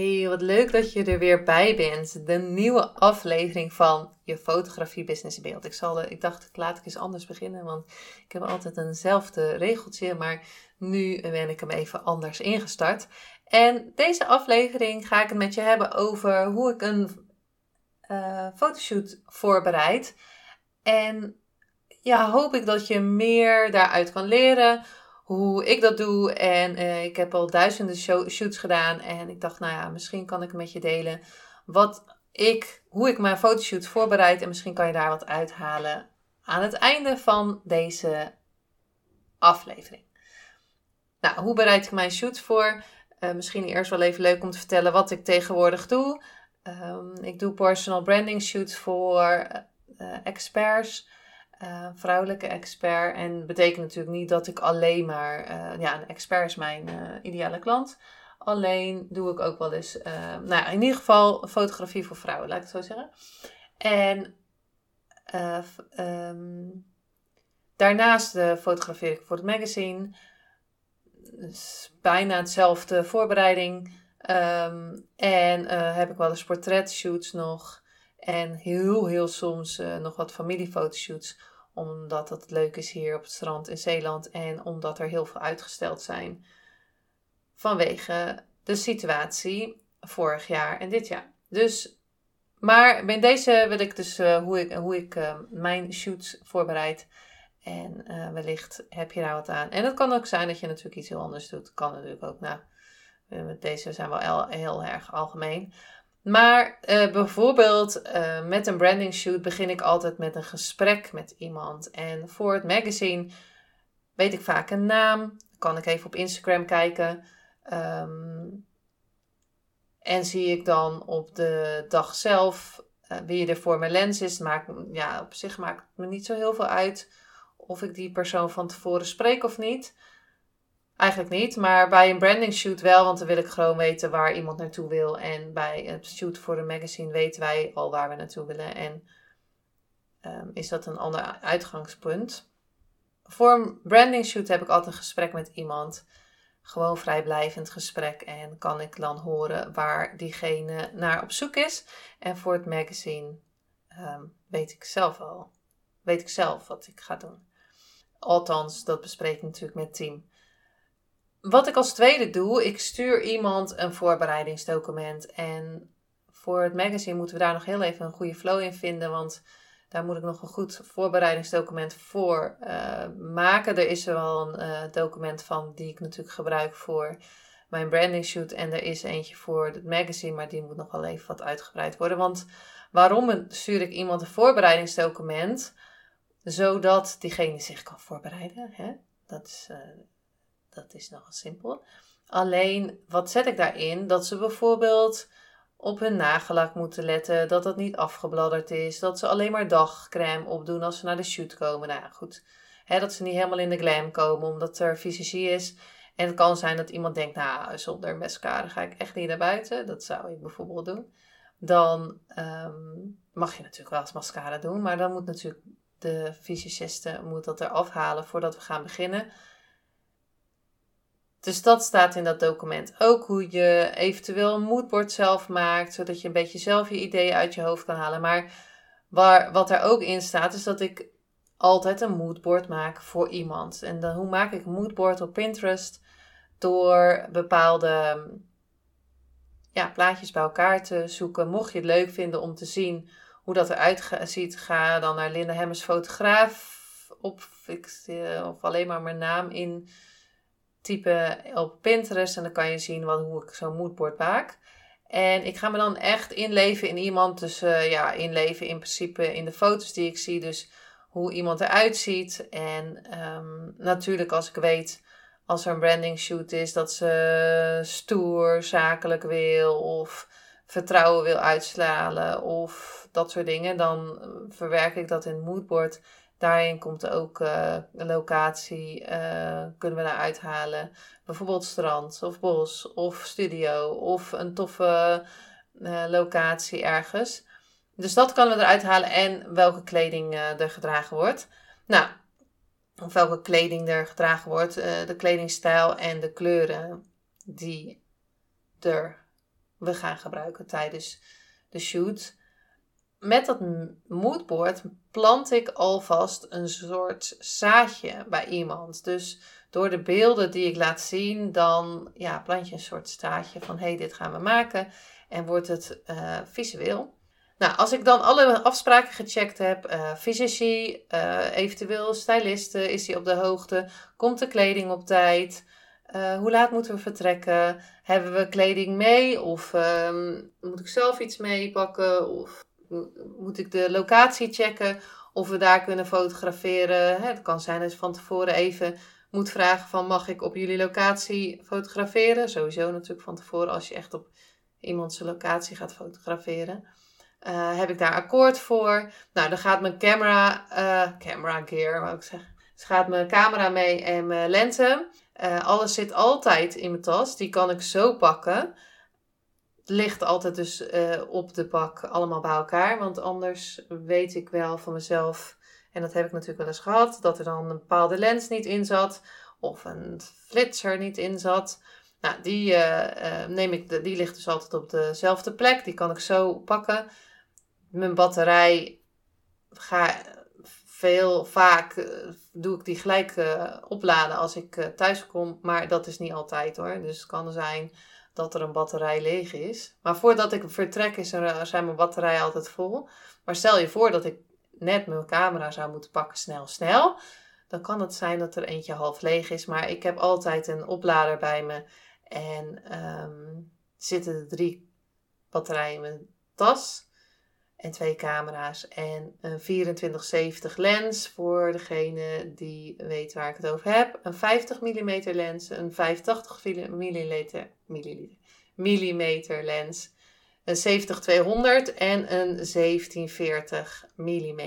Hey, wat leuk dat je er weer bij bent. De nieuwe aflevering van je fotografie business beeld. Ik, zal ik dacht, laat ik eens anders beginnen, want ik heb altijd eenzelfde regeltje, maar nu ben ik hem even anders ingestart. En deze aflevering ga ik het met je hebben over hoe ik een uh, fotoshoot voorbereid. En ja, hoop ik dat je meer daaruit kan leren hoe ik dat doe. En uh, ik heb al duizenden shoots gedaan. En ik dacht, nou ja, misschien kan ik met je delen wat ik, hoe ik mijn fotoshoot voorbereid. En misschien kan je daar wat uithalen aan het einde van deze aflevering. Nou, hoe bereid ik mijn shoots voor? Uh, misschien eerst wel even leuk om te vertellen wat ik tegenwoordig doe. Um, ik doe personal branding shoots voor uh, experts. Uh, vrouwelijke expert. En betekent natuurlijk niet dat ik alleen maar, uh, ja, een expert is mijn uh, ideale klant. Alleen doe ik ook wel eens, nou ja, in ieder geval fotografie voor vrouwen, laat ik het zo zeggen. En um, daarnaast fotografeer ik voor het magazine. Dus bijna hetzelfde voorbereiding. Um, en heb ik wel eens portretshoots nog. En heel, heel soms nog wat familiefotoshoots omdat het leuk is hier op het strand in Zeeland en omdat er heel veel uitgesteld zijn vanwege de situatie vorig jaar en dit jaar. Dus, maar bij deze wil ik dus uh, hoe ik, hoe ik uh, mijn shoots voorbereid. En uh, wellicht heb je daar wat aan. En het kan ook zijn dat je natuurlijk iets heel anders doet. Kan natuurlijk ook. Nou, deze zijn wel heel erg algemeen. Maar uh, bijvoorbeeld uh, met een branding shoot begin ik altijd met een gesprek met iemand. En voor het magazine weet ik vaak een naam. Kan ik even op Instagram kijken. Um, en zie ik dan op de dag zelf uh, wie er voor mijn lens is. Maakt, ja, op zich maakt het me niet zo heel veel uit of ik die persoon van tevoren spreek of niet. Eigenlijk niet, maar bij een branding shoot wel, want dan wil ik gewoon weten waar iemand naartoe wil. En bij het shoot voor een magazine weten wij al waar we naartoe willen. En um, is dat een ander uitgangspunt. Voor een branding shoot heb ik altijd een gesprek met iemand. Gewoon vrijblijvend gesprek. En kan ik dan horen waar diegene naar op zoek is. En voor het magazine um, weet ik zelf al. Weet ik zelf wat ik ga doen. Althans, dat bespreek ik natuurlijk met team. Wat ik als tweede doe, ik stuur iemand een voorbereidingsdocument. En voor het magazine moeten we daar nog heel even een goede flow in vinden. Want daar moet ik nog een goed voorbereidingsdocument voor uh, maken. Er is er wel een uh, document van die ik natuurlijk gebruik voor mijn branding shoot. En er is eentje voor het magazine, maar die moet nog wel even wat uitgebreid worden. Want waarom stuur ik iemand een voorbereidingsdocument? Zodat diegene zich kan voorbereiden. Hè? Dat is uh, dat is nogal simpel. Alleen, wat zet ik daarin? Dat ze bijvoorbeeld op hun nagellak moeten letten, dat dat niet afgebladderd is, dat ze alleen maar dagcrème opdoen als ze naar de shoot komen. Nou goed. dat ze niet helemaal in de glam komen omdat er fysici is. En het kan zijn dat iemand denkt, nou, zonder mascara ga ik echt niet naar buiten. Dat zou ik bijvoorbeeld doen. Dan um, mag je natuurlijk wel eens mascara doen, maar dan moet natuurlijk de fysiciste moet dat er afhalen voordat we gaan beginnen. Dus dat staat in dat document. Ook hoe je eventueel een moodboard zelf maakt, zodat je een beetje zelf je ideeën uit je hoofd kan halen. Maar waar, wat er ook in staat, is dat ik altijd een moodboard maak voor iemand. En dan, hoe maak ik een moodboard op Pinterest? Door bepaalde ja, plaatjes bij elkaar te zoeken. Mocht je het leuk vinden om te zien hoe dat eruit ziet, ga dan naar Linda Hemmers fotograaf op, of alleen maar mijn naam in typen op Pinterest en dan kan je zien wat, hoe ik zo'n moodboard maak. En ik ga me dan echt inleven in iemand. Dus uh, ja, inleven in principe in de foto's die ik zie. Dus hoe iemand eruit ziet. En um, natuurlijk als ik weet als er een branding shoot is, dat ze stoer, zakelijk wil of vertrouwen wil uitstralen of dat soort dingen, dan verwerk ik dat in het moodboard. Daarin komt ook een locatie, uh, kunnen we daar uithalen. Bijvoorbeeld strand of bos of studio of een toffe uh, locatie ergens. Dus dat kunnen we eruit halen en welke kleding er gedragen wordt. Nou, of welke kleding er gedragen wordt, de kledingstijl en de kleuren die er we gaan gebruiken tijdens de shoot. Met dat moodboard plant ik alvast een soort zaadje bij iemand. Dus door de beelden die ik laat zien, dan ja, plant je een soort zaadje van hé, hey, dit gaan we maken. En wordt het uh, visueel. Nou, als ik dan alle afspraken gecheckt heb, uh, fysici, uh, eventueel stylisten, is hij op de hoogte, komt de kleding op tijd, hoe laat moeten we vertrekken, hebben we kleding mee of uh, moet ik zelf iets meepakken of moet ik de locatie checken of we daar kunnen fotograferen. Hè, het kan zijn dat je van tevoren even moet vragen van mag ik op jullie locatie fotograferen. Sowieso natuurlijk van tevoren als je echt op iemands locatie gaat fotograferen. Uh, heb ik daar akkoord voor? Nou, dan gaat mijn camera, uh, camera gear, wou ik zeggen. Dus gaat mijn camera mee en mijn lenzen. Uh, alles zit altijd in mijn tas. Die kan ik zo pakken ligt altijd dus uh, op de bak allemaal bij elkaar. Want anders weet ik wel van mezelf, en dat heb ik natuurlijk wel eens gehad, dat er dan een bepaalde lens niet in zat. Of een flitser niet in zat. Nou, die, uh, neem ik, die ligt dus altijd op dezelfde plek. Die kan ik zo pakken. Mijn batterij ga veel, vaak doe ik die gelijk opladen als ik thuis kom. Maar dat is niet altijd hoor. Dus het kan zijn dat er een batterij leeg is. Maar voordat ik vertrek is er, zijn mijn batterijen altijd vol. Maar stel je voor dat ik net mijn camera zou moeten pakken, snel, snel. Dan kan het zijn dat er eentje half leeg is. Maar ik heb altijd een oplader bij me. En um, zitten er drie batterijen in mijn tas. En twee camera's. En een 2470 lens voor degene die weet waar ik het over heb. Een 50 mm lens. Een 85 mm millimeter lens. Een 70-200 en een 1740 mm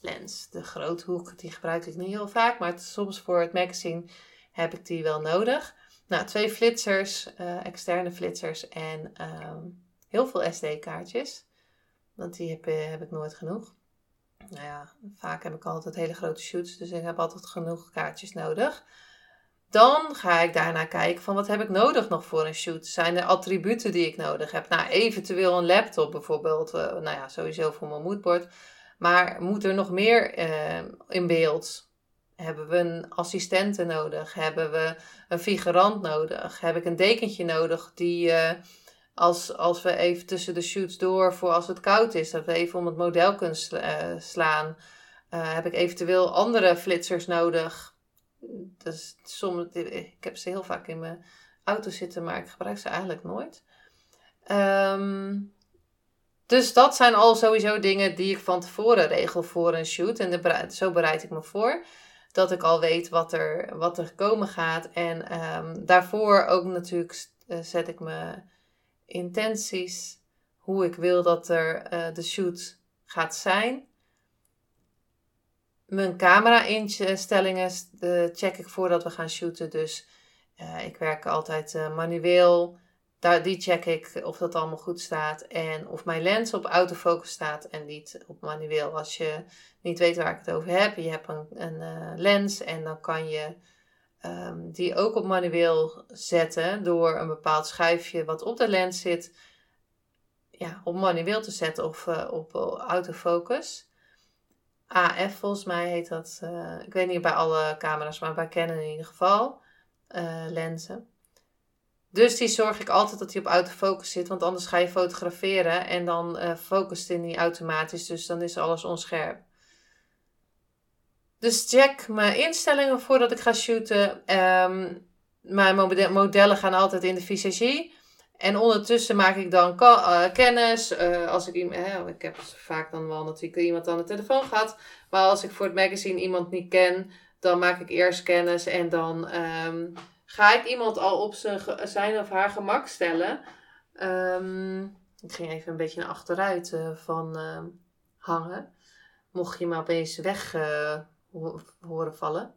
lens. De groothoek, die gebruik ik niet heel vaak, maar soms voor het magazine heb ik die wel nodig. Nou, twee flitsers, uh, externe flitsers en uh, heel veel SD-kaartjes. Want die heb, eh, heb ik nooit genoeg. Nou ja, vaak heb ik altijd hele grote shoots, dus ik heb altijd genoeg kaartjes nodig. Dan ga ik daarna kijken van wat heb ik nodig nog voor een shoot. Zijn er attributen die ik nodig heb? Nou, eventueel een laptop bijvoorbeeld. Uh, nou ja, sowieso voor mijn moodboard. Maar moet er nog meer uh, in beeld? Hebben we een assistente nodig? Hebben we een figurant nodig? Heb ik een dekentje nodig die als, als we even tussen de shoots door voor als het koud is, dat we even om het model kunnen slaan? heb ik eventueel andere flitsers nodig? Dus soms, ik heb ze heel vaak in mijn auto zitten, maar ik gebruik ze eigenlijk nooit. Ehm, dus dat zijn al sowieso dingen die ik van tevoren regel voor een shoot. En zo bereid ik me voor. Dat ik al weet wat er, wat er komen gaat. En ehm, daarvoor ook natuurlijk uh, zet ik mijn intenties. Hoe ik wil dat er uh, de shoot gaat zijn. Mijn camera-instellingen check ik voordat we gaan shooten. Dus uh, ik werk altijd uh, manueel. Daar, die check ik of dat allemaal goed staat. En of mijn lens op autofocus staat en niet op manueel. Als je niet weet waar ik het over heb. Je hebt een, een lens en dan kan je um, die ook op manueel zetten. Door een bepaald schuifje wat op de lens zit. Ja, op manueel te zetten of op autofocus. AF volgens mij heet dat. Uh, ik weet niet bij alle camera's, maar bij Canon in ieder geval. Lenzen. Dus die zorg ik altijd dat hij op autofocus zit, want anders ga je fotograferen en dan focust hij niet automatisch, dus dan is alles onscherp. Dus check mijn instellingen voordat ik ga shooten. Um, mijn modellen gaan altijd in de visagie. En ondertussen maak ik dan uh, kennis. Uh, als ik, uh, ik heb vaak dan wel natuurlijk iemand aan de telefoon gehad. Maar als ik voor het magazine iemand niet ken, dan maak ik eerst kennis en dan ehm, ga ik iemand al op zijn, of haar gemak stellen. Ehm, ik ging even een beetje naar achteruit uh, van hangen. Mocht je me opeens weg horen vallen.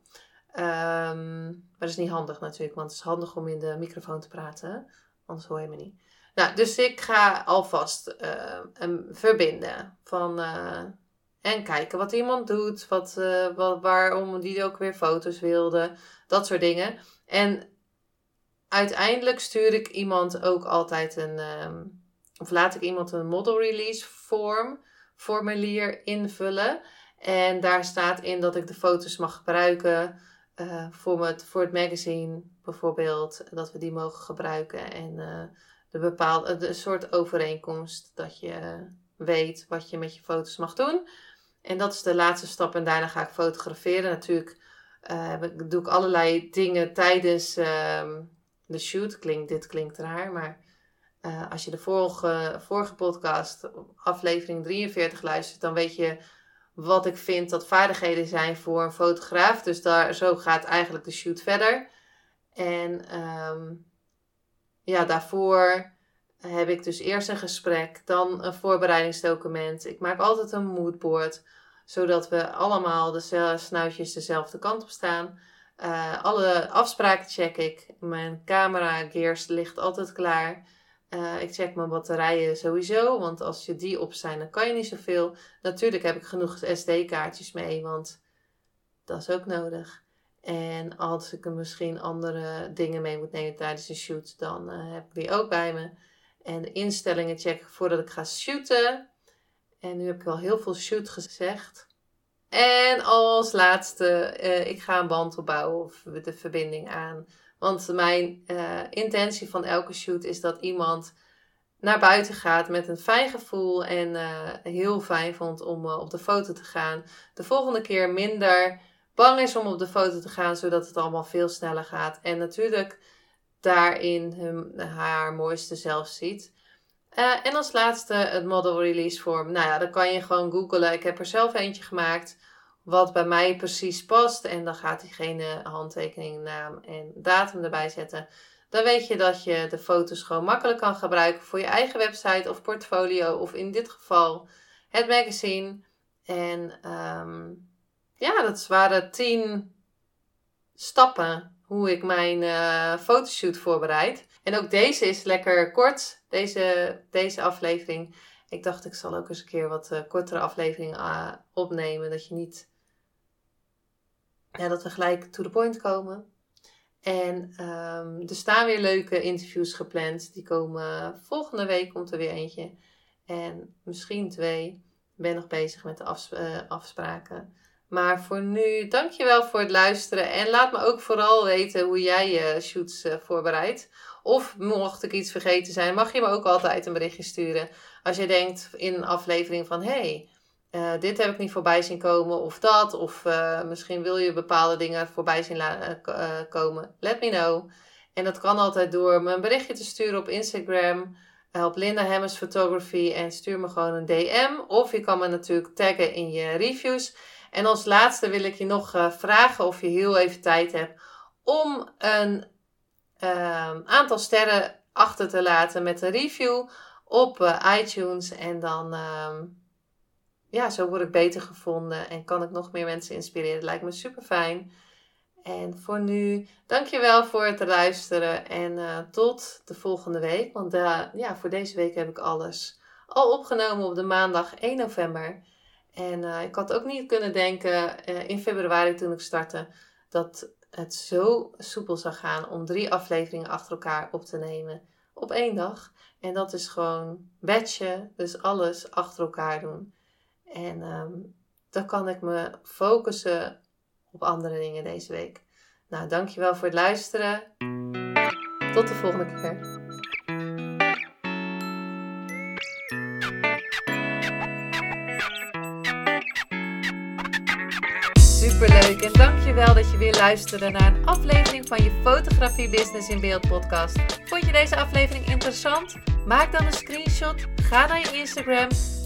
Um, maar dat is niet handig natuurlijk, want het is handig om in de microfoon te praten. Anders hoor je me niet. Nou, dus ik ga alvast uh, verbinden. Van, uh, en kijken wat iemand doet. Wat, uh, wat, waarom die ook weer foto's wilde. Dat soort dingen. En uiteindelijk stuur ik iemand ook altijd een. Um, of laat ik iemand een model release form formulier invullen. En daar staat in dat ik de foto's mag gebruiken uh, voor, het, voor het magazine bijvoorbeeld. Dat we die mogen gebruiken. En uh, de bepaalde de soort overeenkomst dat je weet wat je met je foto's mag doen. En dat is de laatste stap. En daarna ga ik fotograferen. Natuurlijk doe ik allerlei dingen tijdens uh, de shoot. Klinkt, dit klinkt raar, maar als je de vorige, vorige podcast, aflevering 43, luistert, dan weet je wat ik vind dat vaardigheden zijn voor een fotograaf. Dus daar, zo gaat eigenlijk de shoot verder. En um, ja, daarvoor heb ik dus eerst een gesprek, dan een voorbereidingsdocument. Ik maak altijd een moodboard, zodat we allemaal de snuitjes dezelfde kant op staan. Uh, alle afspraken check ik. Mijn camera gears ligt altijd klaar. Uh, ik check mijn batterijen sowieso, want als je die op zijn, dan kan je niet zoveel. Natuurlijk heb ik genoeg SD-kaartjes mee, want dat is ook nodig. En als ik er misschien andere dingen mee moet nemen tijdens de shoot, dan uh, heb ik die ook bij me. En de instellingen check ik voordat ik ga shooten. En nu heb ik wel heel veel shoot gezegd. En als laatste, uh, ik ga een band opbouwen of de verbinding aan. Want mijn uh, intentie van elke shoot is dat iemand naar buiten gaat met een fijn gevoel en uh, heel fijn vond om uh, op de foto te gaan. De volgende keer minder bang is om op de foto te gaan, zodat het allemaal veel sneller gaat. En natuurlijk daarin hun, haar mooiste zelf ziet. En als laatste het model release form. Nou ja, dan kan je gewoon googlen. Ik heb er zelf eentje gemaakt wat bij mij precies past. En dan gaat diegene handtekening, naam en datum erbij zetten. Dan weet je dat je de foto's gewoon makkelijk kan gebruiken voor je eigen website of portfolio. Of in dit geval het magazine. En um, ja, dat waren tien stappen hoe ik mijn uh, fotoshoot voorbereid. En ook deze is lekker kort, deze, deze aflevering. Ik dacht, ik zal ook eens een keer wat uh, kortere afleveringen uh, opnemen. Dat je niet ja, dat we gelijk to the point komen. En um, er staan weer leuke interviews gepland. Die komen volgende week komt er weer eentje. En misschien twee. Ik ben nog bezig met de uh, afspraken. Maar voor nu, dankjewel voor het luisteren. En laat me ook vooral weten hoe jij je shoots uh, voorbereidt. Of mocht ik iets vergeten zijn, mag je me ook altijd een berichtje sturen. Als je denkt in een aflevering van... Hey, uh, dit heb ik niet voorbij zien komen of dat. Of uh, misschien wil je bepaalde dingen voorbij zien uh, komen. Let me know. En dat kan altijd door me een berichtje te sturen op Instagram. op Linda Hemmers Photography. En stuur me gewoon een DM. Of je kan me natuurlijk taggen in je reviews. En als laatste wil ik je nog vragen of je heel even tijd hebt. Om een ehm, aantal sterren achter te laten met een review op iTunes. En dan... Ja, zo word ik beter gevonden en kan ik nog meer mensen inspireren. lijkt me super fijn. En voor nu, dankjewel voor het luisteren en uh, tot de volgende week. Want uh, ja, voor deze week heb ik alles al opgenomen op de maandag 1 november. En uh, ik had ook niet kunnen denken in februari toen ik startte dat het zo soepel zou gaan om drie afleveringen achter elkaar op te nemen op één dag. En dat is gewoon batchen, dus alles achter elkaar doen. En um, dan kan ik me focussen op andere dingen deze week. Nou, dankjewel voor het luisteren. Tot de volgende keer. Superleuk en dankjewel dat je weer luisterde naar een aflevering van je Fotografie Business in Beeld podcast. Vond je deze aflevering interessant? Maak dan een screenshot, ga naar je Instagram